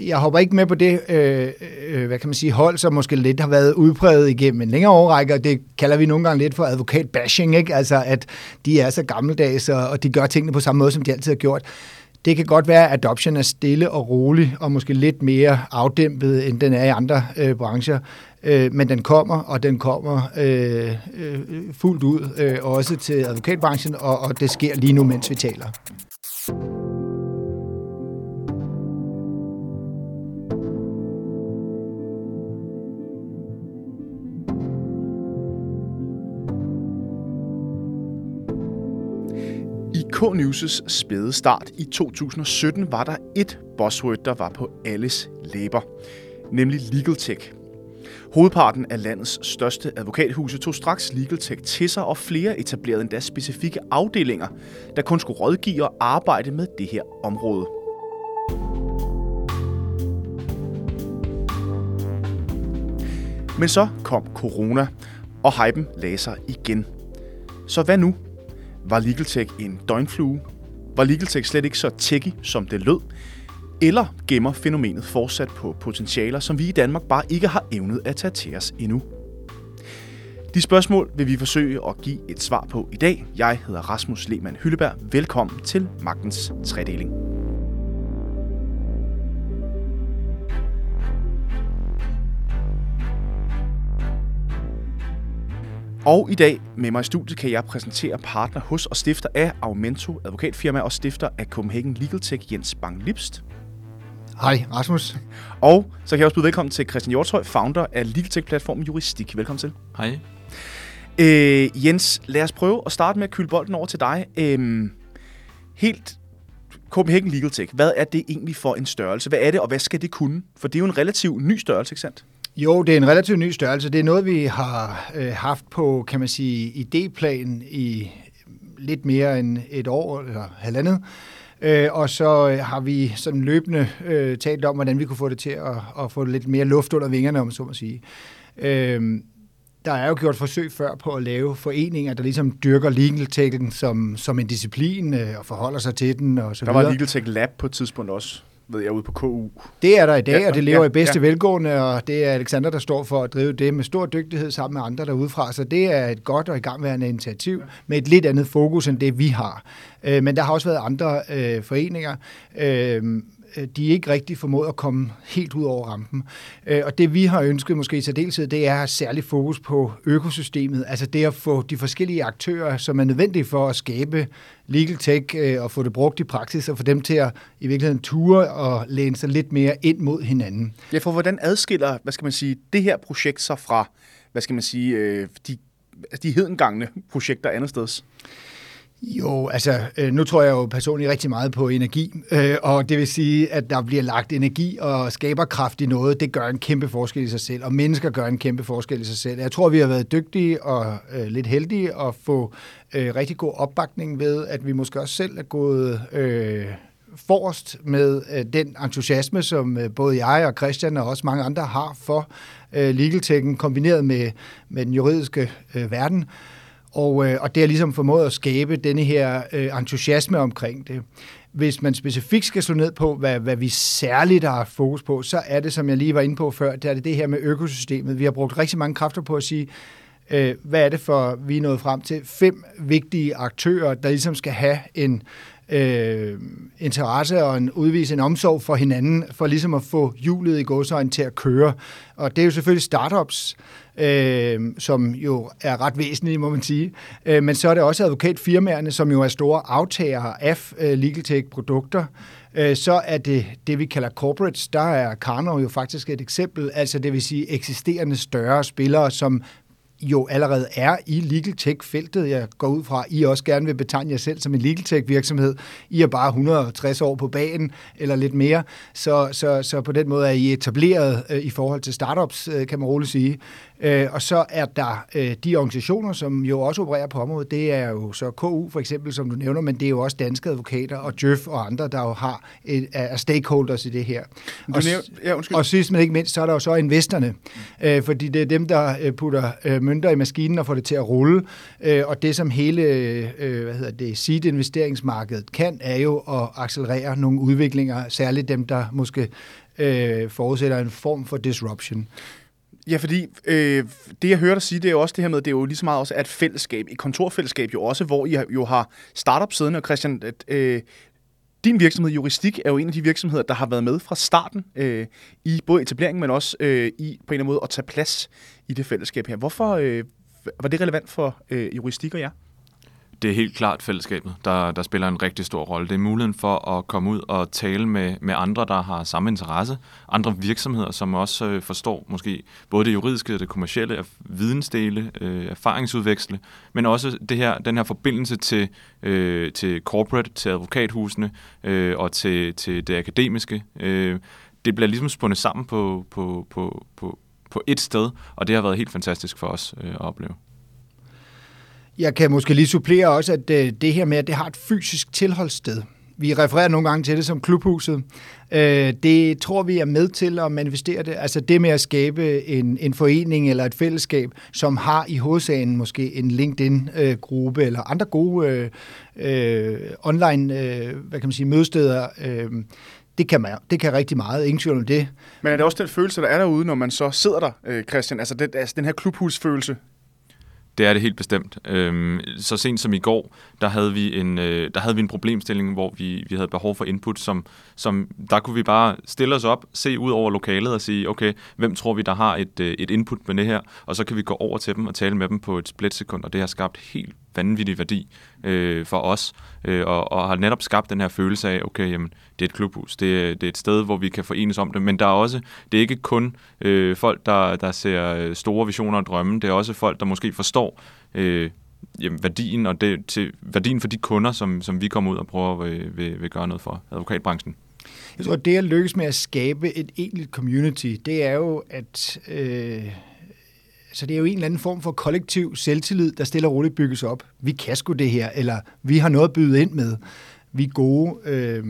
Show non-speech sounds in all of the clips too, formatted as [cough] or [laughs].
Jeg hopper ikke med på det, øh, øh, hvad kan man sige, hold, som måske lidt har været udpræget igennem en længere årrække, og det kalder vi nogle gange lidt for advokat-bashing, ikke? altså at de er så gammeldags, og de gør tingene på samme måde, som de altid har gjort. Det kan godt være, at adoption er stille og rolig, og måske lidt mere afdæmpet, end den er i andre øh, brancher. Øh, men den kommer, og den kommer øh, øh, fuldt ud, øh, også til advokatbranchen, og, og det sker lige nu, mens vi taler. K-News' spæde start i 2017 var der et buzzword, der var på alles læber, nemlig Legal Tech. Hovedparten af landets største advokathuse tog straks Legal Tech til sig, og flere etablerede endda specifikke afdelinger, der kun skulle rådgive og arbejde med det her område. Men så kom corona, og hypen lagde sig igen. Så hvad nu? Var LegalTech en døgnflue? Var LegalTech slet ikke så techy, som det lød? Eller gemmer fænomenet fortsat på potentialer, som vi i Danmark bare ikke har evnet at tage til os endnu? De spørgsmål vil vi forsøge at give et svar på i dag. Jeg hedder Rasmus Lehmann Hylleberg. Velkommen til Magtens Tredeling. Og i dag med mig i studiet kan jeg præsentere partner hos og stifter af Aumento advokatfirma og stifter af Copenhagen Legal Tech Jens Bang Lipst. Hej, Rasmus. Og så kan jeg også byde velkommen til Christian Hjortøj, founder af Legal Tech-platformen Juristik. Velkommen til. Hej. Øh, Jens, lad os prøve at starte med at kylde bolden over til dig. Øh, helt Copenhagen Legal Tech, hvad er det egentlig for en størrelse? Hvad er det, og hvad skal det kunne? For det er jo en relativt ny størrelse, ikke sandt? Jo, det er en relativt ny størrelse. Det er noget, vi har øh, haft på, kan man sige, idéplan i lidt mere end et år eller halvandet. Øh, og så øh, har vi sådan løbende øh, talt om, hvordan vi kunne få det til at, at få lidt mere luft under vingerne, om så må sige. Øh, der er jo gjort forsøg før på at lave foreninger, der ligesom dyrker legal tech som, som en disciplin øh, og forholder sig til den og så Der videre. var Legal Tech Lab på et tidspunkt også ved jeg, ude på KU. Det er der i dag, ja, og det lever ja, i bedste ja. velgående, og det er Alexander, der står for at drive det med stor dygtighed sammen med andre derudefra. Så det er et godt og igangværende initiativ med et lidt andet fokus end det, vi har. Øh, men der har også været andre øh, foreninger. Øh, Øh, de ikke rigtig formået at komme helt ud over rampen. Øh, og det vi har ønsket måske i særdeleshed, det er særlig fokus på økosystemet, altså det at få de forskellige aktører, som er nødvendige for at skabe legal tech øh, og få det brugt i praksis, og få dem til at i virkeligheden ture og læne sig lidt mere ind mod hinanden. Ja, for hvordan adskiller, hvad skal man sige, det her projekt sig fra, hvad skal man sige, de, altså de hedengangne projekter andet steds? Jo, altså øh, nu tror jeg jo personligt rigtig meget på energi, øh, og det vil sige, at der bliver lagt energi og skaberkraft i noget, det gør en kæmpe forskel i sig selv, og mennesker gør en kæmpe forskel i sig selv. Jeg tror, vi har været dygtige og øh, lidt heldige at få øh, rigtig god opbakning ved, at vi måske også selv er gået øh, forrest med øh, den entusiasme, som øh, både jeg og Christian og også mange andre har for øh, legal kombineret med, med den juridiske øh, verden. Og, øh, og det har ligesom formået at skabe denne her øh, entusiasme omkring det. Hvis man specifikt skal slå ned på, hvad, hvad vi særligt har fokus på, så er det, som jeg lige var inde på før, det er det, det her med økosystemet. Vi har brugt rigtig mange kræfter på at sige, øh, hvad er det for, vi er nået frem til? Fem vigtige aktører, der ligesom skal have en øh, interesse og en udvise en omsorg for hinanden, for ligesom at få hjulet i godsøjen til at køre. Og det er jo selvfølgelig startups, øh, øh, som jo er ret væsentlige, må man sige. Øh, men så er det også advokatfirmaerne, som jo er store aftagere af øh, legal tech-produkter. Øh, så er det det, vi kalder corporates. Der er Karnov jo faktisk et eksempel, altså det vil sige eksisterende større spillere, som jo allerede er i legal tech-feltet. Jeg går ud fra, at I også gerne vil betegne jer selv som en legal tech-virksomhed. I er bare 160 år på banen, eller lidt mere. Så, så, så på den måde er I etableret øh, i forhold til startups, øh, kan man roligt sige. Øh, og så er der øh, de organisationer, som jo også opererer på området. Det er jo så KU for eksempel, som du nævner, men det er jo også danske advokater og Djøf og andre, der jo har et, er stakeholders i det her. Du Og, nævn- ja, undskyld. og sidst men ikke mindst, så er der jo så investorerne, øh, fordi det er dem, der øh, putter øh, mønter i maskinen og får det til at rulle. Øh, og det, som hele øh, hvad hedder det, seed-investeringsmarkedet kan, er jo at accelerere nogle udviklinger, særligt dem, der måske øh, forudsætter en form for disruption. Ja, fordi øh, det, jeg hører dig sige, det er jo også det her med, det er jo lige så meget også et fællesskab, et kontorfællesskab jo også, hvor I jo har startup siden, og Christian, at, øh, din virksomhed, Juristik, er jo en af de virksomheder, der har været med fra starten øh, i både etableringen, men også øh, i på en eller anden måde at tage plads i det fællesskab her. Hvorfor øh, var det relevant for øh, Juristik og jer? det er helt klart fællesskabet, der, der spiller en rigtig stor rolle. Det er muligheden for at komme ud og tale med, med andre, der har samme interesse. Andre virksomheder, som også øh, forstår måske både det juridiske og det kommercielle, vidensdele, øh, erfaringsudveksle, men også det her, den her forbindelse til, øh, til corporate, til advokathusene øh, og til, til det akademiske. Øh, det bliver ligesom spundet sammen på, på, på, på, på et sted, og det har været helt fantastisk for os øh, at opleve. Jeg kan måske lige supplere også, at øh, det her med, at det har et fysisk tilholdssted. Vi refererer nogle gange til det som klubhuset. Øh, det tror vi er med til at manifestere det. Altså det med at skabe en, en forening eller et fællesskab, som har i hovedsagen måske en LinkedIn-gruppe eller andre gode øh, øh online øh, hvad kan man sige, mødesteder. Øh, det kan, man, det kan rigtig meget, ingen tvivl om det. Men er det også den følelse, der er derude, når man så sidder der, Christian? Altså, det, altså den her klubhusfølelse, det er det helt bestemt. Øhm, så sent som i går, der havde vi en, øh, der havde vi en problemstilling, hvor vi, vi havde behov for input, som, som der kunne vi bare stille os op, se ud over lokalet og sige, okay, hvem tror vi, der har et, øh, et input med det her? Og så kan vi gå over til dem og tale med dem på et splitsekund, og det har skabt helt vanvittig værdi øh, for os, øh, og, og har netop skabt den her følelse af, okay, jamen, det er et klubhus, det er, det er et sted, hvor vi kan forenes om det, men der er også, det er ikke kun øh, folk, der, der ser øh, store visioner og drømme, det er også folk, der måske forstår øh, jamen, værdien, og det, til, værdien for de kunder, som, som vi kommer ud og prøver at vil, vil, vil gøre noget for, advokatbranchen. Jeg tror, det at lykkes med at skabe et egentligt community, det er jo, at øh, så det er jo en eller anden form for kollektiv selvtillid, der stille og roligt bygges op. Vi kan sgu det her, eller vi har noget at byde ind med. Vi er gode. Øh,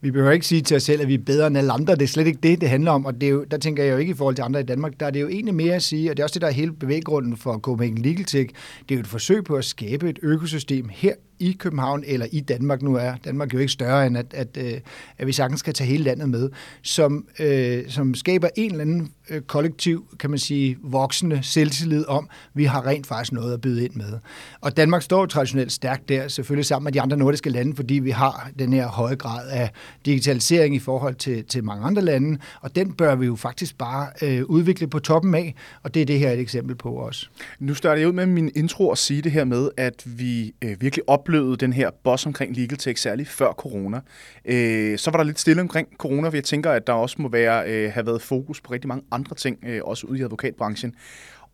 vi behøver ikke sige til os selv, at vi er bedre end alle andre. Det er slet ikke det, det handler om. Og det er jo, der tænker jeg jo ikke i forhold til andre i Danmark. Der er det jo egentlig mere at sige, og det er også det, der er hele bevæggrunden for Copenhagen Legal Tech. Det er jo et forsøg på at skabe et økosystem her i København eller i Danmark nu er. Danmark er jo ikke større end, at, at, øh, at vi sagtens skal tage hele landet med, som, øh, som skaber en eller anden øh, kollektiv, kan man sige, voksende selvtillid om, vi har rent faktisk noget at byde ind med. Og Danmark står traditionelt stærkt der, selvfølgelig sammen med de andre nordiske lande, fordi vi har den her høje grad af digitalisering i forhold til, til mange andre lande, og den bør vi jo faktisk bare øh, udvikle på toppen af, og det er det her et eksempel på også. Nu starter jeg ud med min intro at sige det her med, at vi øh, virkelig op oplevede den her boss omkring legal tech, særligt før corona. Øh, så var der lidt stille omkring corona, for jeg tænker, at der også må være, øh, have været fokus på rigtig mange andre ting, øh, også ude i advokatbranchen.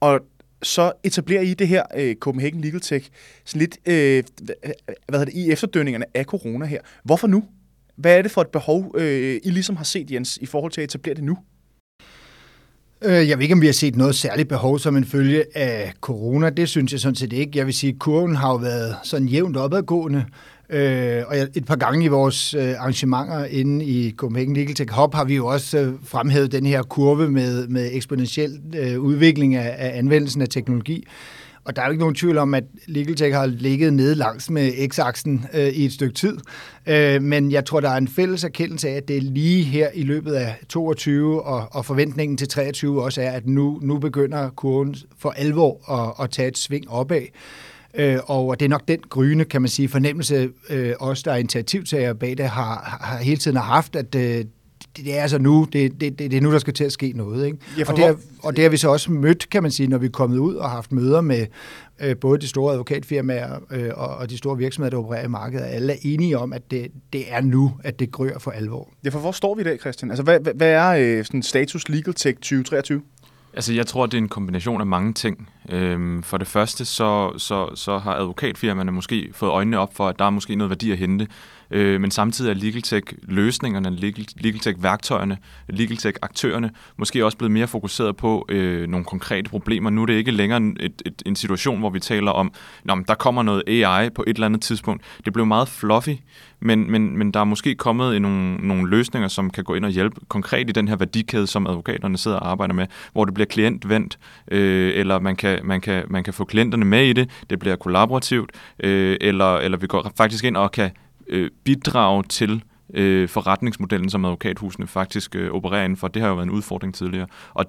Og så etablerer I det her øh, Copenhagen Legal Tech sådan lidt øh, hvad hedder det, i efterdønningerne af corona her. Hvorfor nu? Hvad er det for et behov, øh, I ligesom har set, Jens, i forhold til at etablere det nu? Øh, jeg ved ikke, om vi har set noget særligt behov som en følge af corona. Det synes jeg sådan set ikke. Jeg vil sige, at kurven har jo været sådan jævnt opadgående. Øh, og et par gange i vores øh, arrangementer inde i Copenhagen Legal Tech Hub har vi jo også øh, fremhævet den her kurve med, med eksponentiel øh, udvikling af, af anvendelsen af teknologi. Og der er jo ikke nogen tvivl om, at LegalTech har ligget nede langs med x-aksen øh, i et stykke tid. Øh, men jeg tror, der er en fælles erkendelse af, at det er lige her i løbet af 22 og, og forventningen til 23 også er, at nu, nu begynder kurven for alvor at, at tage et sving opad. Øh, og det er nok den gryne, kan man sige, fornemmelse, øh, os der er initiativtager bag det, har, har hele tiden har haft, at øh, det er altså nu, det, det, det, det er nu, der skal til at ske noget. Ikke? Ja, og, det er, og det har vi så også mødt, kan man sige, når vi er kommet ud og haft møder med øh, både de store advokatfirmaer øh, og, og de store virksomheder, der opererer i markedet. Alle er enige om, at det, det er nu, at det grør for alvor. Ja, for hvor står vi i dag, Christian? Altså, hvad, hvad er øh, sådan status Legal Tech 2023? Altså, jeg tror, det er en kombination af mange ting. Øhm, for det første, så, så, så har advokatfirmaerne måske fået øjnene op for, at der er måske noget værdi at hente Øh, men samtidig er LegalTech-løsningerne, LegalTech-værktøjerne, LegalTech-aktørerne måske også blevet mere fokuseret på øh, nogle konkrete problemer. Nu er det ikke længere et, et, en situation, hvor vi taler om, Nå, der kommer noget AI på et eller andet tidspunkt. Det blev meget fluffy, men, men, men der er måske kommet nogle, nogle løsninger, som kan gå ind og hjælpe konkret i den her værdikæde, som advokaterne sidder og arbejder med, hvor det bliver klientvendt, øh, eller man kan, man, kan, man kan få klienterne med i det, det bliver kollaborativt, øh, eller, eller vi går faktisk ind og kan øh, bidrage til øh, forretningsmodellen, som advokathusene faktisk øh, opererer inden for. Det har jo været en udfordring tidligere. Og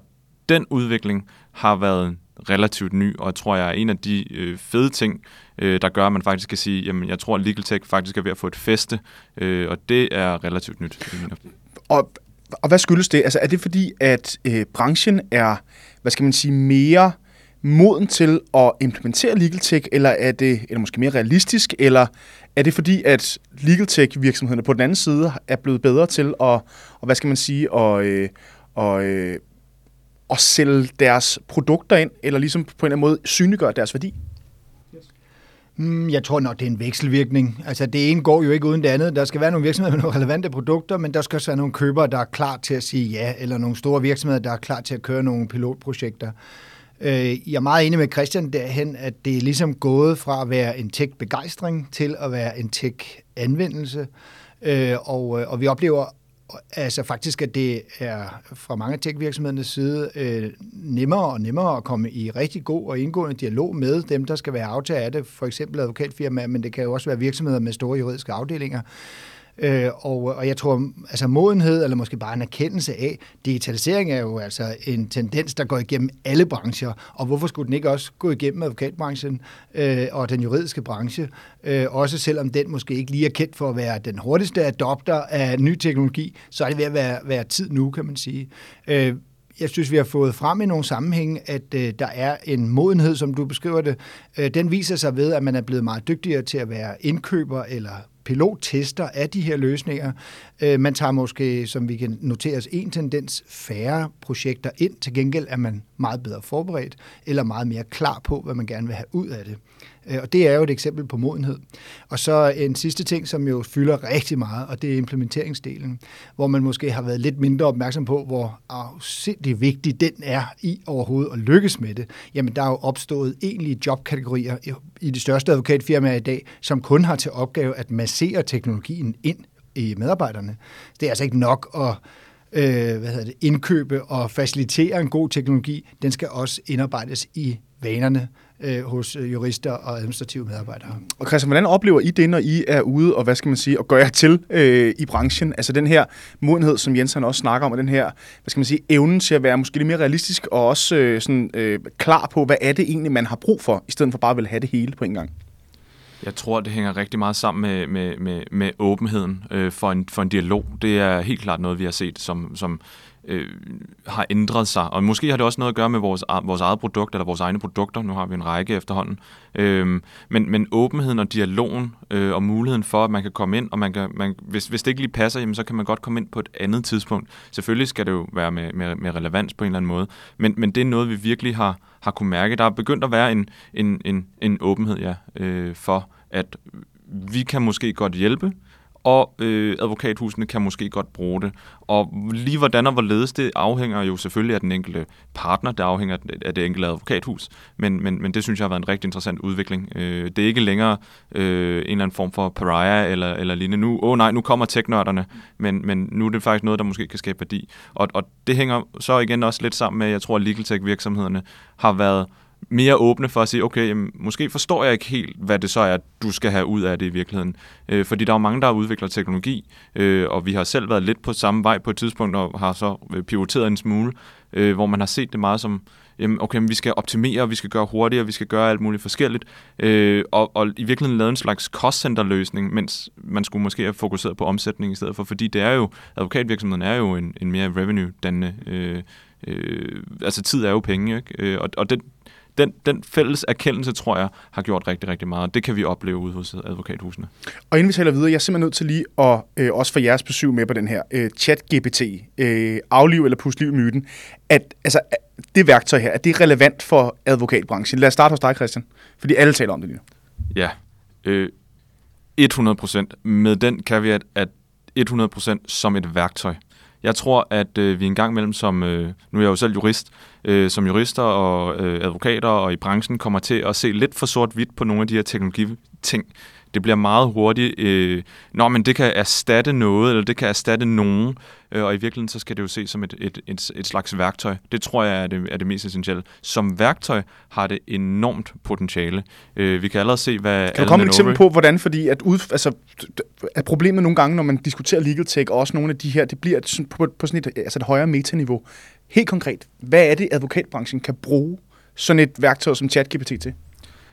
den udvikling har været relativt ny, og jeg tror jeg er en af de øh, fede ting, øh, der gør, at man faktisk kan sige, jamen jeg tror, at Legal Tech faktisk er ved at få et feste, øh, og det er relativt nyt. Og, og hvad skyldes det? Altså er det fordi, at øh, branchen er, hvad skal man sige, mere moden til at implementere legal tech, eller er det eller måske mere realistisk, eller er det fordi, at legal tech virksomhederne på den anden side er blevet bedre til at, og hvad skal man sige, at, øh, og, øh, at sælge deres produkter ind, eller ligesom på en eller anden måde synliggøre deres værdi? Mm, jeg tror nok, det er en vekselvirkning. Altså, det ene går jo ikke uden det andet. Der skal være nogle virksomheder med nogle relevante produkter, men der skal også være nogle købere, der er klar til at sige ja, eller nogle store virksomheder, der er klar til at køre nogle pilotprojekter. Øh, jeg er meget enig med Christian derhen, at det er ligesom gået fra at være en tech-begejstring til at være en tech-anvendelse. Øh, og, øh, og vi oplever altså faktisk, at det er fra mange tech-virksomhedernes side øh, nemmere og nemmere at komme i rigtig god og indgående dialog med dem, der skal være aftager af det, for eksempel advokatfirmaer, men det kan jo også være virksomheder med store juridiske afdelinger, Øh, og, og jeg tror, altså modenhed, eller måske bare en erkendelse af, digitalisering er jo altså en tendens, der går igennem alle brancher, og hvorfor skulle den ikke også gå igennem advokatbranchen øh, og den juridiske branche, øh, også selvom den måske ikke lige er kendt for at være den hurtigste adopter af ny teknologi, så er det ved at være, være tid nu, kan man sige. Øh, jeg synes, vi har fået frem i nogle sammenhænge, at øh, der er en modenhed, som du beskriver det. Øh, den viser sig ved, at man er blevet meget dygtigere til at være indkøber eller pilottester af de her løsninger. Øh, man tager måske, som vi kan notere os, en tendens færre projekter ind. Til gengæld er man meget bedre forberedt, eller meget mere klar på, hvad man gerne vil have ud af det. Øh, og det er jo et eksempel på modenhed. Og så en sidste ting, som jo fylder rigtig meget, og det er implementeringsdelen, hvor man måske har været lidt mindre opmærksom på, hvor afsindig vigtig den er i overhovedet at lykkes med det. Jamen, der er jo opstået egentlige jobkategorier i de største advokatfirmaer i dag, som kun har til opgave at massere teknologien ind i medarbejderne. Det er altså ikke nok at øh, hvad hedder det, indkøbe og facilitere en god teknologi. Den skal også indarbejdes i vanerne øh, hos øh, jurister og administrative medarbejdere. Og Christian, hvordan oplever I det, når I er ude og, hvad skal man sige, og gør jer til øh, i branchen? Altså den her modenhed, som Jens han også snakker om, og den her, hvad skal man sige, evnen til at være måske lidt mere realistisk og også øh, sådan, øh, klar på, hvad er det egentlig, man har brug for, i stedet for bare at ville have det hele på en gang? Jeg tror, det hænger rigtig meget sammen med, med, med, med åbenheden øh, for, en, for en dialog. Det er helt klart noget, vi har set som, som øh, har ændret sig. Og måske har det også noget at gøre med vores, vores eget produkt, eller vores egne produkter. Nu har vi en række efterhånden. Øh, men, men åbenheden og dialogen øh, og muligheden for, at man kan komme ind, og man kan, man, hvis, hvis det ikke lige passer, jamen, så kan man godt komme ind på et andet tidspunkt. Selvfølgelig skal det jo være med, med, med relevans på en eller anden måde. Men, men det er noget, vi virkelig har, har kunne mærke. Der er begyndt at være en, en, en, en åbenhed ja, øh, for, at vi kan måske godt hjælpe, og øh, advokathusene kan måske godt bruge det. Og lige hvordan og hvorledes det afhænger jo selvfølgelig af den enkelte partner, det afhænger af det enkelte advokathus, men, men, men det synes jeg har været en rigtig interessant udvikling. Øh, det er ikke længere øh, en eller anden form for pariah eller, eller lignende. Nu, åh oh nej, nu kommer teknørderne, men, men nu er det faktisk noget, der måske kan skabe værdi. Og, og det hænger så igen også lidt sammen med, at jeg tror, at legal tech virksomhederne har været mere åbne for at sige, okay, jamen, måske forstår jeg ikke helt, hvad det så er, du skal have ud af det i virkeligheden. Øh, fordi der er jo mange, der udvikler teknologi, øh, og vi har selv været lidt på samme vej på et tidspunkt, og har så øh, pivoteret en smule, øh, hvor man har set det meget som, jamen, okay, men vi skal optimere, vi skal gøre hurtigere, vi skal gøre alt muligt forskelligt, øh, og, og i virkeligheden lave en slags cost-center-løsning, mens man skulle måske have fokuseret på omsætning i stedet for, fordi det er jo, advokatvirksomheden er jo en, en mere revenue-dannende øh, Øh, altså tid er jo penge, ikke? Øh, og, og det, den, den fælles erkendelse, tror jeg, har gjort rigtig, rigtig meget. Det kan vi opleve ude hos advokathusene. Og inden vi taler videre, jeg er simpelthen nødt til lige at øh, også få jeres besøg med på den her øh, chat-GPT, øh, afliv eller pusliv myten, at altså, det værktøj her, er det relevant for advokatbranchen? Lad os starte hos dig, Christian, fordi alle taler om det lige nu. Ja, øh, 100 procent. Med den kan vi at 100 procent som et værktøj. Jeg tror, at øh, vi en gang imellem som, øh, nu er jeg jo selv jurist, øh, som jurister og øh, advokater og i branchen kommer til at se lidt for sort-hvidt på nogle af de her teknologiting. Det bliver meget hurtigt, øh, nå, men det kan erstatte noget, eller det kan erstatte nogen, øh, og i virkeligheden så skal det jo ses som et, et, et, et slags værktøj. Det tror jeg er det, er det mest essentielle. Som værktøj har det enormt potentiale. Øh, vi kan allerede se, hvad... Kan du komme et eksempel på, hvordan, fordi at, ud, altså, at problemet nogle gange, når man diskuterer legal tech, og også nogle af de her, det bliver på, på sådan et, altså et højere metaniveau. Helt konkret, hvad er det, advokatbranchen kan bruge sådan et værktøj som ChatGPT til?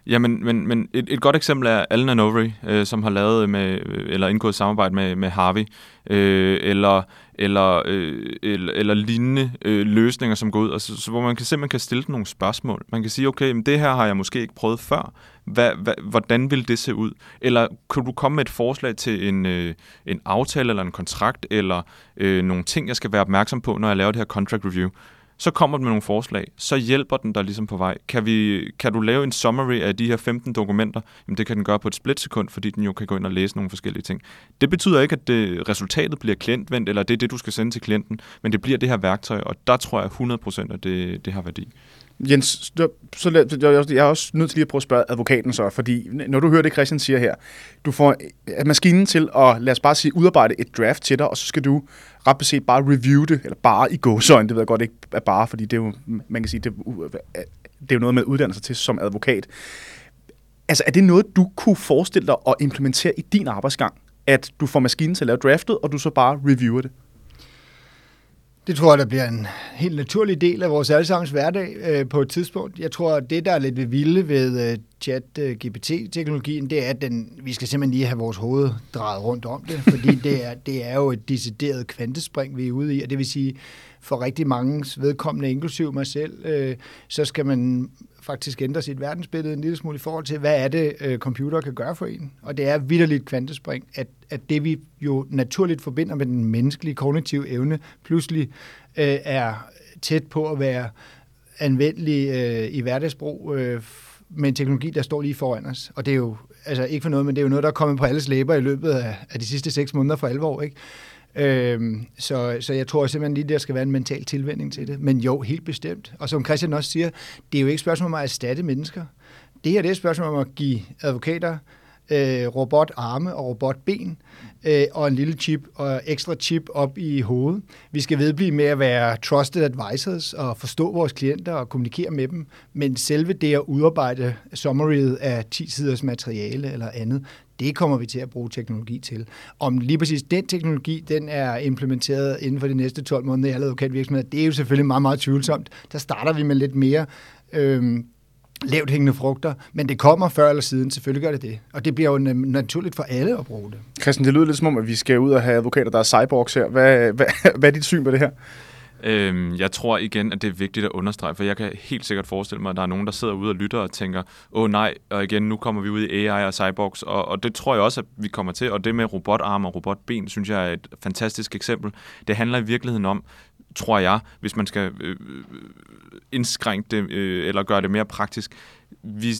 Ja, men, men et, et godt eksempel er Alan Anovery, øh, som har lavet med, øh, eller indgået samarbejde med, med Harvey, øh, eller, eller, øh, eller, eller lignende øh, løsninger, som går ud, altså, så, hvor man kan simpelthen kan stille nogle spørgsmål. Man kan sige, okay, men det her har jeg måske ikke prøvet før. Hvad, hva, hvordan vil det se ud? Eller kunne du komme med et forslag til en, øh, en aftale eller en kontrakt, eller øh, nogle ting, jeg skal være opmærksom på, når jeg laver det her contract review? Så kommer den med nogle forslag, så hjælper den dig ligesom på vej. Kan, vi, kan du lave en summary af de her 15 dokumenter? Jamen det kan den gøre på et splitsekund, fordi den jo kan gå ind og læse nogle forskellige ting. Det betyder ikke, at det, resultatet bliver klientvendt, eller det er det, du skal sende til klienten, men det bliver det her værktøj, og der tror jeg 100% at det, det har værdi. Jens, så jeg er også nødt til lige at prøve at spørge advokaten så, fordi når du hører det, Christian siger her, du får øh, maskinen til at, lad os bare sige, udarbejde et draft til dig, og så skal du ret beset bare review det, eller bare i gåsøjne, det ved jeg godt ikke er bare, fordi det er jo, man kan sige, det, øh, øh, det er jo noget med uddannelse til som advokat. Altså, er det noget, du kunne forestille dig at implementere i din arbejdsgang? At du får maskinen til at lave draftet, og du så bare reviewer det? Det tror jeg, der bliver en helt naturlig del af vores allesammens hverdag øh, på et tidspunkt. Jeg tror, at det, der er lidt ved vilde ved øh, chat-GPT-teknologien, det er, at den, vi skal simpelthen lige have vores hoved drejet rundt om det, fordi [laughs] det er, det er jo et decideret kvantespring, vi er ude i, og det vil sige, for rigtig mange vedkommende, inklusiv mig selv, øh, så skal man faktisk ændre sit verdensbillede en lille smule i forhold til, hvad er det, øh, computer kan gøre for en. Og det er vidderligt kvantespring, at, at det vi jo naturligt forbinder med den menneskelige kognitive evne, pludselig øh, er tæt på at være anvendelig øh, i hverdagsbrug øh, med en teknologi, der står lige foran os. Og det er jo altså ikke for noget, men det er jo noget, der er kommet på alles læber i løbet af, af de sidste seks måneder for alvor. Ikke? Øhm, så, så jeg tror simpelthen lige, der skal være en mental tilvænding til det. Men jo, helt bestemt. Og som Christian også siger, det er jo ikke et spørgsmål om at erstatte mennesker. Det her det er et spørgsmål om at give advokater øh, robotarme og robotben øh, og en lille chip og ekstra chip op i hovedet. Vi skal vedblive med at være trusted advisors og forstå vores klienter og kommunikere med dem, men selve det at udarbejde summaryet af 10 siders materiale eller andet, det kommer vi til at bruge teknologi til. Om lige præcis den teknologi, den er implementeret inden for de næste 12 måneder i alle advokatvirksomheder, det er jo selvfølgelig meget, meget tvivlsomt. Der starter vi med lidt mere øh, lavt hængende frugter, men det kommer før eller siden, selvfølgelig gør det det. Og det bliver jo naturligt for alle at bruge det. Christian, det lyder lidt som om, at vi skal ud og have advokater, der er cyborgs her. Hvad, hvad, [laughs] hvad er dit syn på det her? Øhm, jeg tror igen, at det er vigtigt at understrege, for jeg kan helt sikkert forestille mig, at der er nogen, der sidder ude og lytter og tænker, åh nej, og igen, nu kommer vi ud i AI og cyborgs, og, og det tror jeg også, at vi kommer til, og det med robotarm og robotben, synes jeg er et fantastisk eksempel. Det handler i virkeligheden om, tror jeg, hvis man skal øh, øh, indskrænke det, øh, eller gøre det mere praktisk, vi,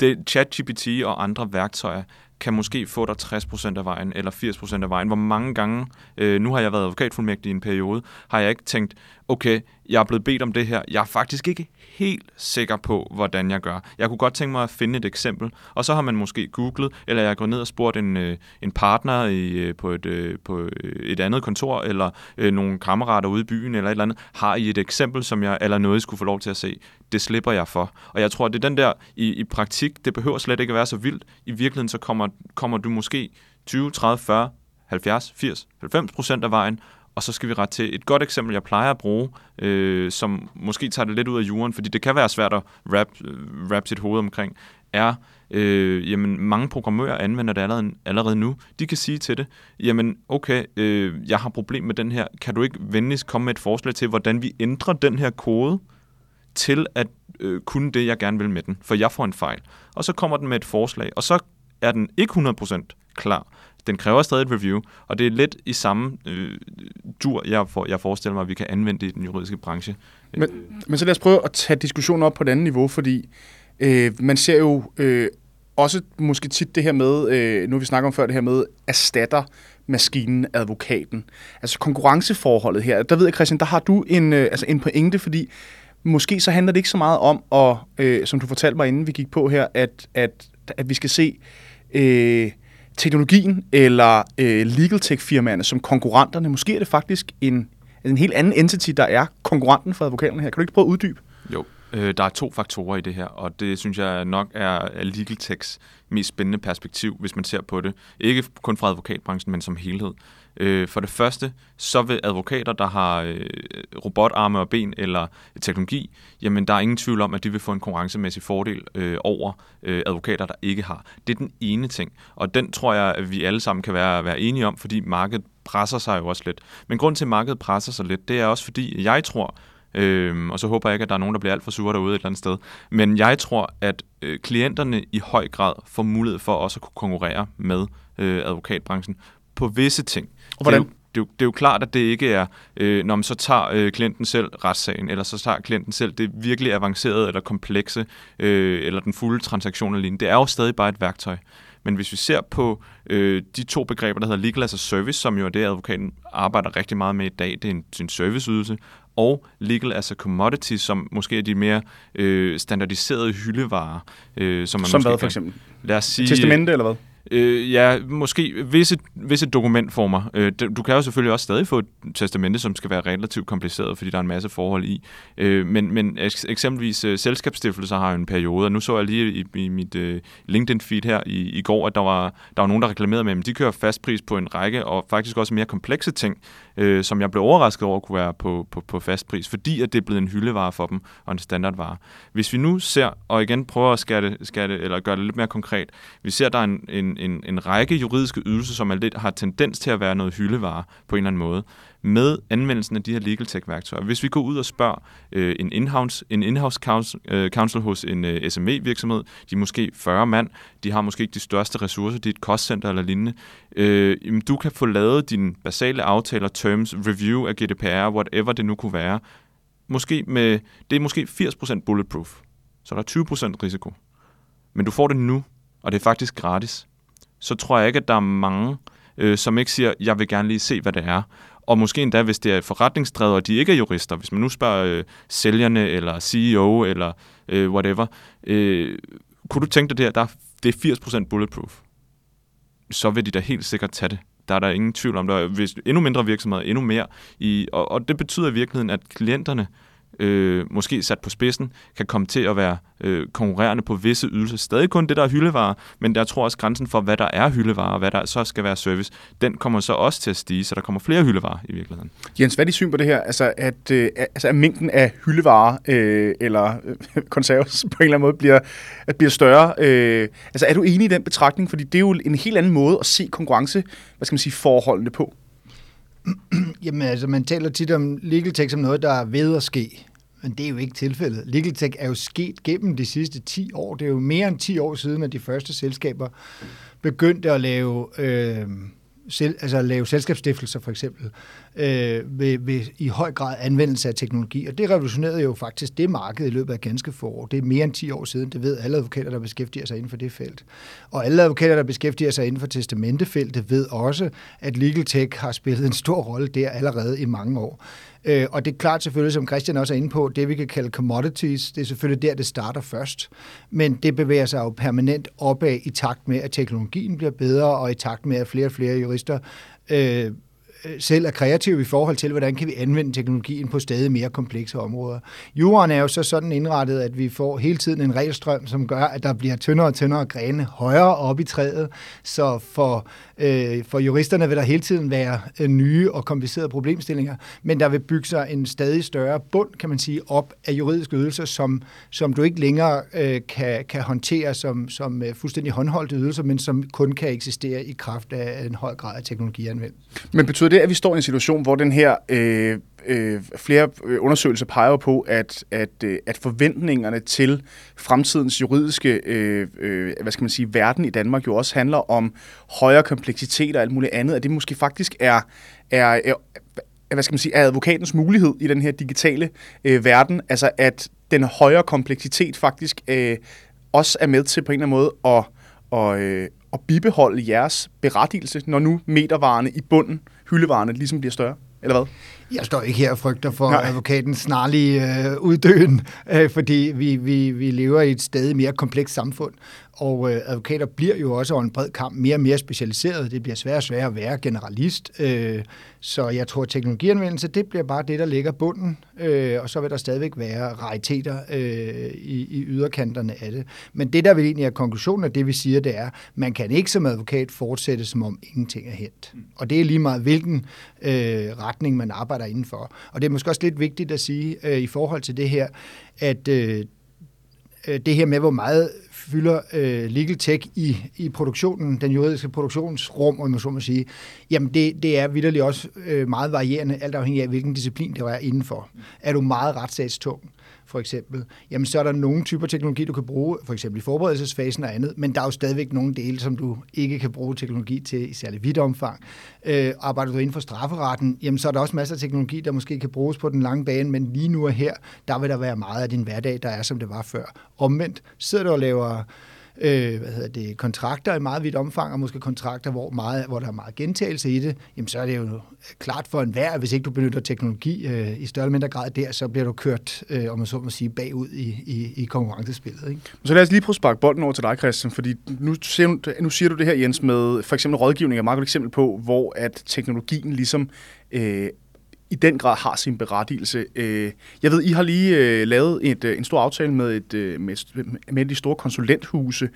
det, ChatGPT og andre værktøjer kan måske få dig 60% af vejen, eller 80% af vejen. Hvor mange gange, øh, nu har jeg været advokatfuldmægtig i en periode, har jeg ikke tænkt, okay, jeg er blevet bedt om det her. Jeg er faktisk ikke helt sikker på, hvordan jeg gør. Jeg kunne godt tænke mig at finde et eksempel, og så har man måske googlet, eller jeg er gået ned og spurgt en, øh, en partner i, øh, på, et, øh, på øh, et andet kontor, eller øh, nogle kammerater ude i byen, eller et eller andet. Har I et eksempel, som jeg eller noget, skulle få lov til at se? Det slipper jeg for. Og jeg tror, det er den der i, i praktik, det behøver slet ikke at være så vildt. I virkeligheden så kommer, kommer du måske 20, 30, 40, 70, 80, 90 procent af vejen, og så skal vi ret til et godt eksempel, jeg plejer at bruge, øh, som måske tager det lidt ud af jorden, fordi det kan være svært at wrap, øh, wrap sit hoved omkring, er, øh, jamen mange programmører anvender det allerede, allerede nu. De kan sige til det, jamen okay, øh, jeg har problem med den her, kan du ikke venligst komme med et forslag til, hvordan vi ændrer den her kode til at øh, kunne det, jeg gerne vil med den, for jeg får en fejl. Og så kommer den med et forslag, og så er den ikke 100% klar den kræver stadig et review, og det er lidt i samme øh, dur, jeg, for, jeg forestiller mig, at vi kan anvende det i den juridiske branche. Øh, men, men så lad os prøve at tage diskussionen op på et andet niveau, fordi øh, man ser jo øh, også måske tit det her med, øh, nu har vi snakker om før det her med, erstatter maskinen advokaten. Altså konkurrenceforholdet her, der ved jeg Christian, der har du en, øh, altså en pointe, fordi måske så handler det ikke så meget om, at, øh, som du fortalte mig inden vi gik på her, at, at, at vi skal se øh, teknologien eller øh, legal tech firmaerne som konkurrenterne. Måske er det faktisk en, en helt anden entity, der er konkurrenten for advokaterne her. Kan du ikke prøve at uddybe? Jo, øh, der er to faktorer i det her, og det synes jeg nok er legal techs mest spændende perspektiv, hvis man ser på det. Ikke kun fra advokatbranchen, men som helhed. Øh, for det første, så vil advokater, der har øh, robotarme og ben eller teknologi, jamen der er ingen tvivl om, at de vil få en konkurrencemæssig fordel øh, over øh, advokater, der ikke har. Det er den ene ting, og den tror jeg, at vi alle sammen kan være, være enige om, fordi markedet presser sig jo også lidt. Men grund til, at markedet presser sig lidt, det er også fordi, jeg tror, Øhm, og så håber jeg ikke, at der er nogen, der bliver alt for sure derude et eller andet sted. Men jeg tror, at øh, klienterne i høj grad får mulighed for også at kunne konkurrere med øh, advokatbranchen på visse ting. Og hvordan? Det er, jo, det, er jo, det er jo klart, at det ikke er, øh, når man så tager øh, klienten selv retssagen, eller så tager klienten selv det virkelig avancerede eller komplekse, øh, eller den fulde transaktion alene. Det er jo stadig bare et værktøj. Men hvis vi ser på øh, de to begreber, der hedder legal as a service, som jo er det, advokaten arbejder rigtig meget med i dag, det er en, en serviceydelse, og legal as a commodity, som måske er de mere øh, standardiserede hyldevarer. Øh, som man som hvad for eksempel? Lad os sige... Testamente eller hvad? Øh, ja, måske visse, visse dokumentformer. Øh, du kan jo selvfølgelig også stadig få et testamente, som skal være relativt kompliceret, fordi der er en masse forhold i. Øh, men, men eksempelvis øh, selskabsstiftelser har jo en periode, og nu så jeg lige i, i mit øh, LinkedIn-feed her i, i går, at der var, der var nogen, der reklamerede med, at de kører fast pris på en række, og faktisk også mere komplekse ting, øh, som jeg blev overrasket over kunne være på, på, på fast pris, fordi at det er blevet en hyldevare for dem, og en standardvare. Hvis vi nu ser, og igen prøver at skære det, skære det, eller gøre det lidt mere konkret, vi ser, at der er en, en, en, en række juridiske ydelser, som er lidt, har tendens til at være noget hyldevare på en eller anden måde, med anvendelsen af de her legal tech-værktøjer. Hvis vi går ud og spørger øh, en in-house, en in-house counsel, øh, counsel hos en øh, SME-virksomhed, de er måske 40 mand, de har måske ikke de største ressourcer, de er et kostcenter eller lignende, øh, jamen, du kan få lavet dine basale aftaler, terms, review af GDPR, whatever det nu kunne være, måske med, det er måske 80% bulletproof, så der er 20% risiko. Men du får det nu, og det er faktisk gratis. Så tror jeg ikke, at der er mange, øh, som ikke siger, jeg vil gerne lige se, hvad det er. Og måske endda, hvis det er forretningsdrevet, og de ikke er jurister. Hvis man nu spørger øh, sælgerne, eller CEO, eller øh, whatever. Øh, kunne du tænke dig det her, der er, det er 80% bulletproof. Så vil de da helt sikkert tage det. Der er der ingen tvivl om det. Hvis endnu mindre virksomheder, endnu mere. I, og, og det betyder i virkeligheden, at klienterne, øh, øh, måske sat på spidsen, kan komme til at være øh, konkurrerende på visse ydelser. Stadig kun det, der er hyldevarer, men der tror jeg også grænsen for, hvad der er hyldevarer, og hvad der så skal være service, den kommer så også til at stige, så der kommer flere hyldevarer i virkeligheden. Jens, hvad er dit syn på det her? Altså, at, øh, altså, at mængden af hyldevarer øh, eller øh, [laughs] konserves på en eller anden måde bliver, at bliver større. Øh, altså, er du enig i den betragtning? Fordi det er jo en helt anden måde at se konkurrence, hvad skal man sige, forholdene på. [clears throat] Jamen altså, man taler tit om legal tech som noget, der er ved at ske. Men det er jo ikke tilfældet. Legal tech er jo sket gennem de sidste 10 år. Det er jo mere end 10 år siden, at de første selskaber begyndte at lave, øh, selv, altså lave selskabsstiftelser for eksempel, øh, ved, ved i høj grad anvendelse af teknologi. Og det revolutionerede jo faktisk det marked i løbet af ganske få år. Det er mere end 10 år siden. Det ved alle advokater, der beskæftiger sig inden for det felt. Og alle advokater, der beskæftiger sig inden for testamentefeltet, ved også, at legal tech har spillet en stor rolle der allerede i mange år. Øh, og det er klart selvfølgelig, som Christian også er inde på, det vi kan kalde commodities, det er selvfølgelig der, det starter først. Men det bevæger sig jo permanent opad i takt med, at teknologien bliver bedre, og i takt med, at flere og flere jurister øh, Øh, selv er kreative i forhold til, hvordan kan vi anvende teknologien på stadig mere komplekse områder. Juraen er jo så sådan indrettet, at vi får hele tiden en regelstrøm, som gør, at der bliver tyndere og tyndere grene højere op i træet. Så for, øh, for juristerne vil der hele tiden være øh, nye og komplicerede problemstillinger, men der vil bygge sig en stadig større bund, kan man sige, op af juridiske ydelser, som, som du ikke længere øh, kan, kan håndtere som, som øh, fuldstændig håndholdte ydelser, men som kun kan eksistere i kraft af en høj grad af teknologianvendelse. Men betyder det, at vi står i en situation, hvor den her øh, øh, flere øh, undersøgelser peger på, at, at, øh, at forventningerne til fremtidens juridiske øh, øh, hvad skal man sige, verden i Danmark jo også handler om højere kompleksitet og alt muligt andet, at det måske faktisk er, er, er hvad skal man sige, er advokatens mulighed i den her digitale øh, verden, altså at den højere kompleksitet faktisk øh, også er med til på en eller anden måde at, og, øh, at bibeholde jeres berettigelse, når nu metervarerne i bunden, hyldevarerne, ligesom bliver større, eller hvad? Jeg står ikke her og frygter for Nej. advokatens snarlige øh, uddøen, øh, fordi vi, vi, vi lever i et stadig mere komplekst samfund, og øh, advokater bliver jo også over en bred kamp mere og mere specialiseret. Det bliver sværere og sværere at være generalist. Øh, så jeg tror, at teknologianvendelse, det bliver bare det, der ligger bunden, øh, og så vil der stadigvæk være rariteter øh, i, i yderkanterne af det. Men det, der vil egentlig er konklusionen af det, vi siger, det er, man kan ikke som advokat fortsætte, som om ingenting er hent. Og det er lige meget, hvilken øh, retning man arbejder indenfor. Og det er måske også lidt vigtigt at sige øh, i forhold til det her, at øh, øh det her med, hvor meget fylder øh, legal tech i, i produktionen, den juridiske produktionsrum, om man så må sige, jamen det, det er vidderligt også øh, meget varierende, alt afhængig af, hvilken disciplin det er indenfor. Er du meget retssagstung, for eksempel, jamen så er der nogle typer teknologi, du kan bruge, for eksempel i forberedelsesfasen og andet, men der er jo stadigvæk nogle dele, som du ikke kan bruge teknologi til i særlig vidt omfang. Øh, arbejder du inden for strafferetten, jamen så er der også masser af teknologi, der måske kan bruges på den lange bane, men lige nu og her, der vil der være meget af din hverdag, der er, som det var før. Omvendt, sidder du og laver øh, hvad hedder det, kontrakter i meget vidt omfang, og måske kontrakter, hvor, meget, hvor der er meget gentagelse i det, jamen så er det jo klart for enhver, at hvis ikke du benytter teknologi øh, i større eller mindre grad der, så bliver du kørt, øh, om man så må sige, bagud i, i, i konkurrencespillet. Ikke? Så lad os lige prøve at sparke bolden over til dig, Christian, fordi nu siger, nu siger du det her, Jens, med for eksempel rådgivning er et meget godt eksempel på, hvor at teknologien ligesom øh, i den grad har sin berettigelse. Øh, jeg ved, I har lige øh, lavet et, øh, en stor aftale med, et, med, med de store konsulenthuse.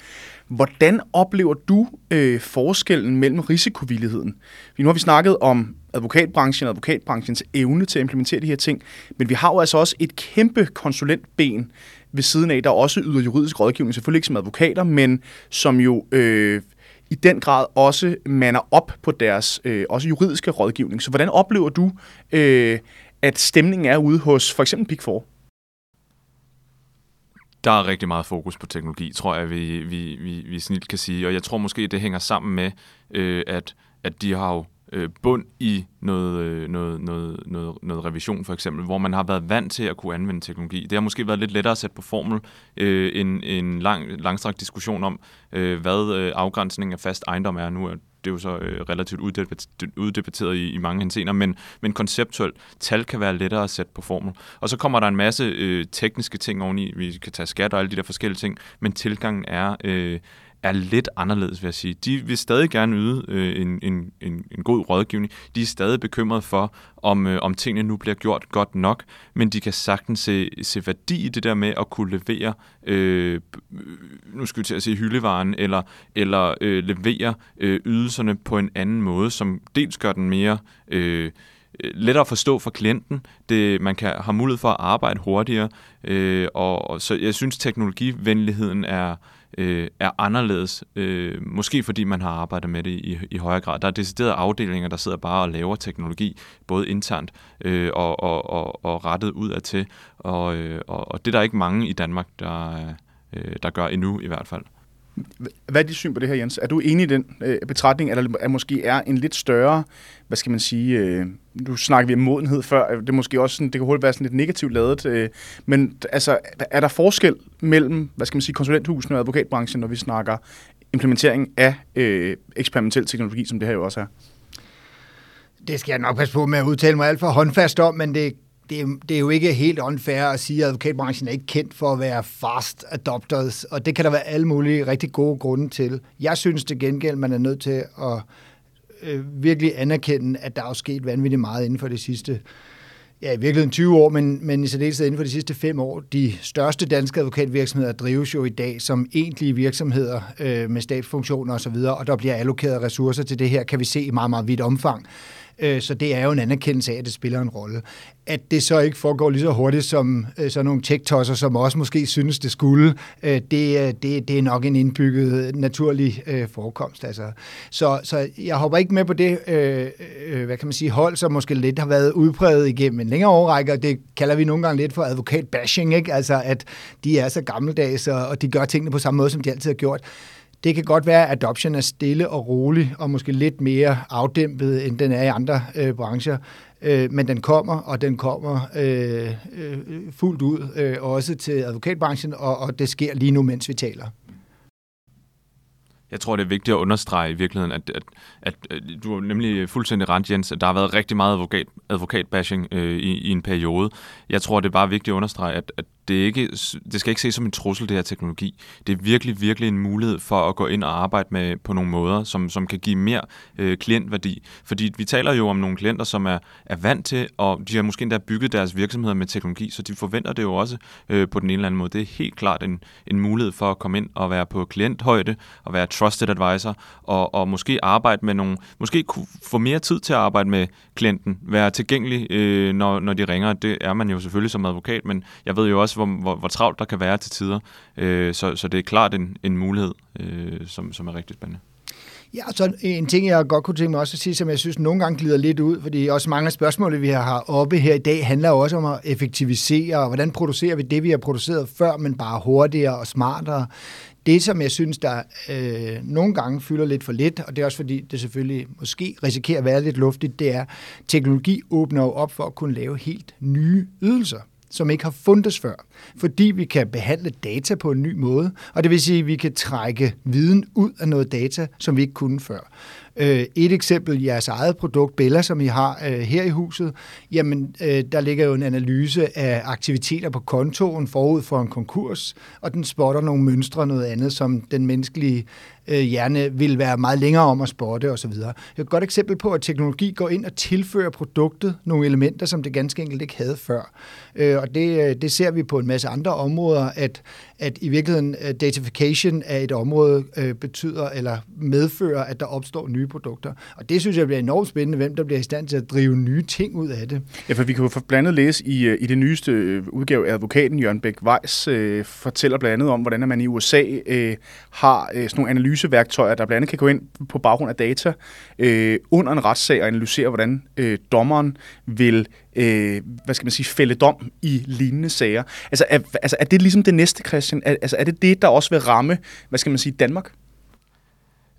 Hvordan oplever du øh, forskellen mellem risikovilligheden? Nu har vi snakket om advokatbranchen og advokatbranchens evne til at implementere de her ting, men vi har jo altså også et kæmpe konsulentben ved siden af, der også yder juridisk rådgivning, selvfølgelig ikke som advokater, men som jo øh, i den grad også mander op på deres øh, også juridiske rådgivning. Så hvordan oplever du, øh, at stemningen er ude hos for eksempel Big Four? Der er rigtig meget fokus på teknologi, tror jeg, vi, vi, vi, vi snilt kan sige. Og jeg tror måske, det hænger sammen med, øh, at, at de har jo øh, bund i noget, øh, noget, noget, noget, noget revision for eksempel, hvor man har været vant til at kunne anvende teknologi. Det har måske været lidt lettere at sætte på formel øh, en, en lang, langstrakt diskussion om, øh, hvad øh, afgrænsningen af fast ejendom er. Nu er det er jo så øh, relativt uddebatteret i, i mange hensener, men, men konceptuelt tal kan være lettere at sætte på formel. Og så kommer der en masse øh, tekniske ting oveni, vi kan tage skat og alle de der forskellige ting, men tilgangen er, øh, er lidt anderledes, vil jeg sige. De vil stadig gerne yde øh, en, en, en, en god rådgivning. De er stadig bekymrede for, om, øh, om tingene nu bliver gjort godt nok, men de kan sagtens se, se værdi i det der med at kunne levere, øh, øh nu skal vi til at sige hyldevaren, eller, eller øh, levere øh, ydelserne på en anden måde, som dels gør den mere... Øh, lettere at forstå for klienten. Det, man kan have mulighed for at arbejde hurtigere, øh, og, og så jeg synes teknologivenligheden er, øh, er anderledes. Øh, måske fordi man har arbejdet med det i, i højere grad. Der er deciderede afdelinger, der sidder bare og laver teknologi, både internt øh, og, og, og, og rettet ud af til. Og, øh, og, og det er der ikke mange i Danmark, der, øh, der gør endnu i hvert fald. Hvad er dit syn på det her, Jens? Er du enig i den øh, betragtning, at der måske er en lidt større, hvad skal man sige, øh, nu snakker vi om modenhed før, øh, det er måske også sådan, det kan hurtigt være sådan lidt negativt lavet, øh, men altså, er der forskel mellem, hvad skal man sige, konsulenthusene og advokatbranchen, når vi snakker implementering af øh, eksperimentel teknologi, som det her jo også er? Det skal jeg nok passe på med at udtale mig alt for håndfast om, men det det, er, det er jo ikke helt unfair at sige, at advokatbranchen er ikke kendt for at være fast adopters, og det kan der være alle mulige rigtig gode grunde til. Jeg synes til gengæld, man er nødt til at øh, virkelig anerkende, at der er sket vanvittigt meget inden for det sidste ja, i virkeligheden 20 år, men, men i særdeleshed inden for de sidste fem år. De største danske advokatvirksomheder drives jo i dag som egentlige virksomheder øh, med stabsfunktioner osv., og der bliver allokeret ressourcer til det her, kan vi se i meget, meget vidt omfang. Øh, så det er jo en anerkendelse af, at det spiller en rolle. At det så ikke foregår lige så hurtigt som øh, sådan nogle tech som også måske synes, det skulle, øh, det, øh, det, det er nok en indbygget naturlig forekomst. Altså. Så, så jeg hopper ikke med på det, hvad kan man sige, hold, som måske lidt har været udpræget igennem en længere årrække, og det kalder vi nogle gange lidt for advokat-bashing, ikke? altså at de er så gammeldags, og de gør tingene på samme måde, som de altid har gjort. Det kan godt være, at adoption er stille og rolig, og måske lidt mere afdæmpet, end den er i andre øh, brancher. Øh, men den kommer, og den kommer øh, øh, fuldt ud, øh, også til advokatbranchen, og, og det sker lige nu, mens vi taler. Jeg tror, det er vigtigt at understrege i virkeligheden, at, at, at, at du har nemlig fuldstændig rent, Jens, at der har været rigtig meget advokat, advokatbashing øh, i, i en periode. Jeg tror, det er bare vigtigt at understrege, at, at det, er ikke, det skal ikke ses som en trussel, det her teknologi. Det er virkelig, virkelig en mulighed for at gå ind og arbejde med på nogle måder, som, som kan give mere øh, klientværdi. Fordi vi taler jo om nogle klienter, som er, er vant til, og de har måske endda bygget deres virksomheder med teknologi, så de forventer det jo også øh, på den ene eller anden måde. Det er helt klart en, en mulighed for at komme ind og være på klienthøjde, og være trusted advisor, og, og måske arbejde med nogle, måske kunne få mere tid til at arbejde med klienten, være tilgængelig, øh, når, når de ringer. Det er man jo selvfølgelig som advokat, men jeg ved jo også, hvor, hvor, hvor travlt der kan være til tider. Øh, så, så det er klart en, en mulighed, øh, som, som er rigtig spændende. Ja, så en ting, jeg godt kunne tænke mig også at sige, som jeg synes nogle gange glider lidt ud, fordi også mange af spørgsmålene, vi har oppe her i dag, handler også om at effektivisere, og hvordan producerer vi det, vi har produceret før, men bare hurtigere og smartere. Det, som jeg synes, der øh, nogle gange fylder lidt for lidt, og det er også fordi, det selvfølgelig måske risikerer at være lidt luftigt, det er, at teknologi åbner jo op for at kunne lave helt nye ydelser som ikke har fundet før, fordi vi kan behandle data på en ny måde, og det vil sige, at vi kan trække viden ud af noget data, som vi ikke kunne før. Øh, et eksempel, jeres eget produkt, Bella, som I har øh, her i huset, jamen øh, der ligger jo en analyse af aktiviteter på kontoen forud for en konkurs, og den spotter nogle mønstre, noget andet, som den menneskelige Øh, hjerne vil være meget længere om at spotte osv. Et godt eksempel på, at teknologi går ind og tilfører produktet nogle elementer, som det ganske enkelt ikke havde før. Øh, og det, øh, det ser vi på en masse andre områder, at, at i virkeligheden datification af et område betyder eller medfører, at der opstår nye produkter. Og det synes jeg bliver enormt spændende, hvem der bliver i stand til at drive nye ting ud af det. Ja, for vi kan jo blandt andet læse i, i det nyeste udgave af advokaten Jørgen Bæk Weiss øh, fortæller blandt andet om, hvordan man i USA øh, har øh, sådan nogle analyseværktøjer, der blandt andet kan gå ind på baggrund af data øh, under en retssag og analysere, hvordan øh, dommeren vil øh, hvad skal man sige, fælde dom i lignende sager. Altså er, altså, er det ligesom det næste, Christian? Er, altså, er det det, der også vil ramme, hvad skal man sige, Danmark?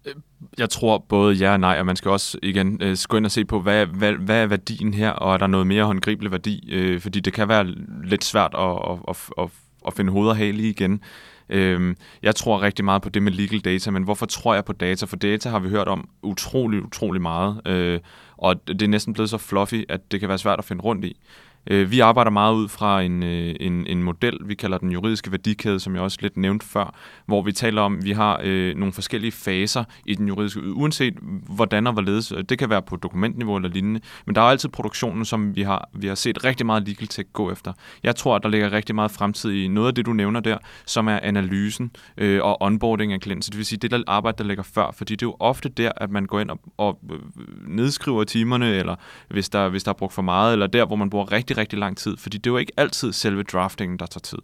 Øh, jeg tror både ja og nej, og man skal også igen øh, gå ind og se på, hvad, hvad, hvad er værdien her, og er der noget mere håndgribelig værdi? Øh, fordi det kan være lidt svært at, at, at, at, at finde hoved og hale igen. Øh, jeg tror rigtig meget på det med legal data, men hvorfor tror jeg på data? For data har vi hørt om utrolig, utrolig meget, øh, og det er næsten blevet så fluffy, at det kan være svært at finde rundt i. Øh, vi arbejder meget ud fra en, øh, en, en model, vi kalder den juridiske værdikæde, som jeg også lidt nævnte før, hvor vi taler om, at vi har øh, nogle forskellige faser i den juridiske, uanset hvordan og hvorledes. Øh, det kan være på dokumentniveau eller lignende, men der er altid produktionen, som vi har, vi har set rigtig meget legal tech gå efter. Jeg tror, at der ligger rigtig meget fremtid i noget af det, du nævner der, som er analysen øh, og onboarding af klienter. Det vil sige, det der arbejde, der ligger før, fordi det er jo ofte der, at man går ind og, og øh, nedskriver timerne, eller hvis der, hvis der er brugt for meget, eller der, hvor man bruger rigtig rigtig, rigtig lang tid, fordi det er jo ikke altid selve draftingen, der tager tid.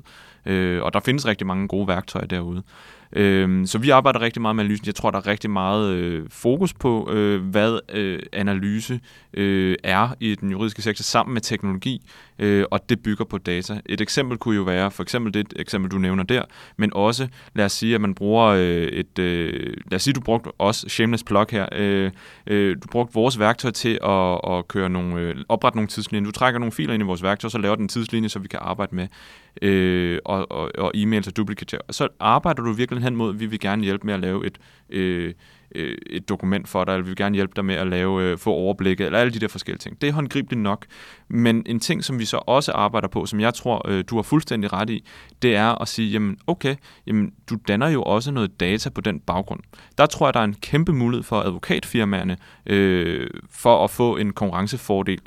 Øh, og der findes rigtig mange gode værktøjer derude. Øh, så vi arbejder rigtig meget med analysen. Jeg tror, der er rigtig meget øh, fokus på, øh, hvad øh, analyse øh, er i den juridiske sektor sammen med teknologi, øh, og det bygger på data. Et eksempel kunne jo være, for eksempel det eksempel, du nævner der, men også, lad os sige, at man bruger øh, et, øh, lad os sige, du brugte også shameless plug her, øh, øh, du brugte vores værktøj til at, at køre nogle, øh, oprette nogle tidslinjer. Du trækker nogle filer ind i vores værktøj, så laver den en tidslinje, så vi kan arbejde med, øh, og, og, og e-mails og duplikater. Så arbejder du virkelig hen mod, at vi vil gerne hjælpe med at lave et, øh, øh, et dokument for dig, eller vi vil gerne hjælpe dig med at lave, øh, få overblikket, eller alle de der forskellige ting. Det er håndgribeligt nok. Men en ting, som vi så også arbejder på, som jeg tror, øh, du har fuldstændig ret i, det er at sige, jamen okay, jamen, du danner jo også noget data på den baggrund. Der tror jeg, der er en kæmpe mulighed for advokatfirmaerne øh, for at få en konkurrencefordel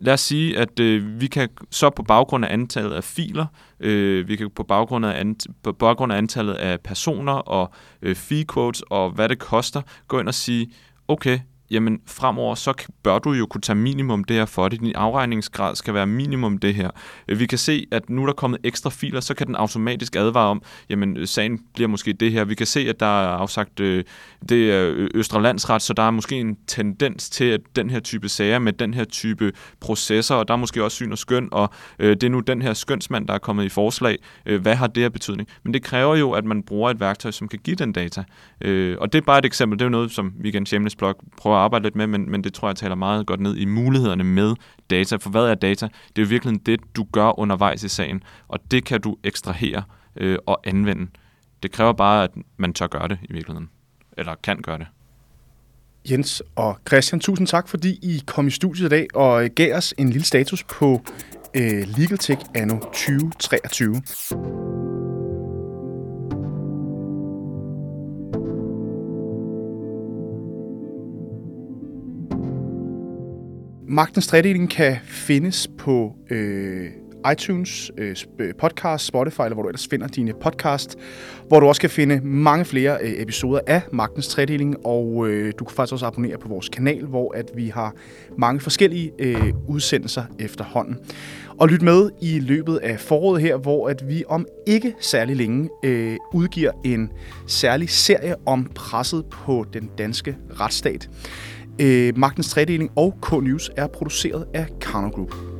lad os sige, at øh, vi kan så på baggrund af antallet af filer, øh, vi kan på baggrund af, ant, på baggrund af antallet af personer og øh, fee quotes og hvad det koster, gå ind og sige, okay, jamen fremover, så bør du jo kunne tage minimum det her for det. Din afregningsgrad skal være minimum det her. Øh, vi kan se, at nu er der kommet ekstra filer, så kan den automatisk advare om, jamen øh, sagen bliver måske det her. Vi kan se, at der er afsagt, øh, det er Østre Landsret, så der er måske en tendens til, at den her type sager med den her type processer, og der er måske også syn og skøn, og øh, det er nu den her skønsmand, der er kommet i forslag. Øh, hvad har det her betydning? Men det kræver jo, at man bruger et værktøj, som kan give den data. Øh, og det er bare et eksempel. Det er jo noget, som vi igen Shameless Blog prøver arbejde lidt med, men, men det tror jeg taler meget godt ned i mulighederne med data. For hvad er data? Det er jo virkelig det, du gør undervejs i sagen, og det kan du ekstrahere øh, og anvende. Det kræver bare, at man tør gøre det i virkeligheden. eller kan gøre det. Jens og Christian, tusind tak, fordi I kom i studiet i dag og øh, gav os en lille status på øh, Legal Tech anno 2023. Magtens tredeling kan findes på øh, iTunes, øh, øh, podcast, Spotify, eller hvor du ellers finder dine podcast, hvor du også kan finde mange flere øh, episoder af Magtens Tredeling, og øh, du kan faktisk også abonnere på vores kanal, hvor at vi har mange forskellige øh, udsendelser efterhånden. Og lyt med i løbet af foråret her, hvor at vi om ikke særlig længe øh, udgiver en særlig serie om presset på den danske retsstat. Øh, Magtens Tredeling og K-News er produceret af Karno Group.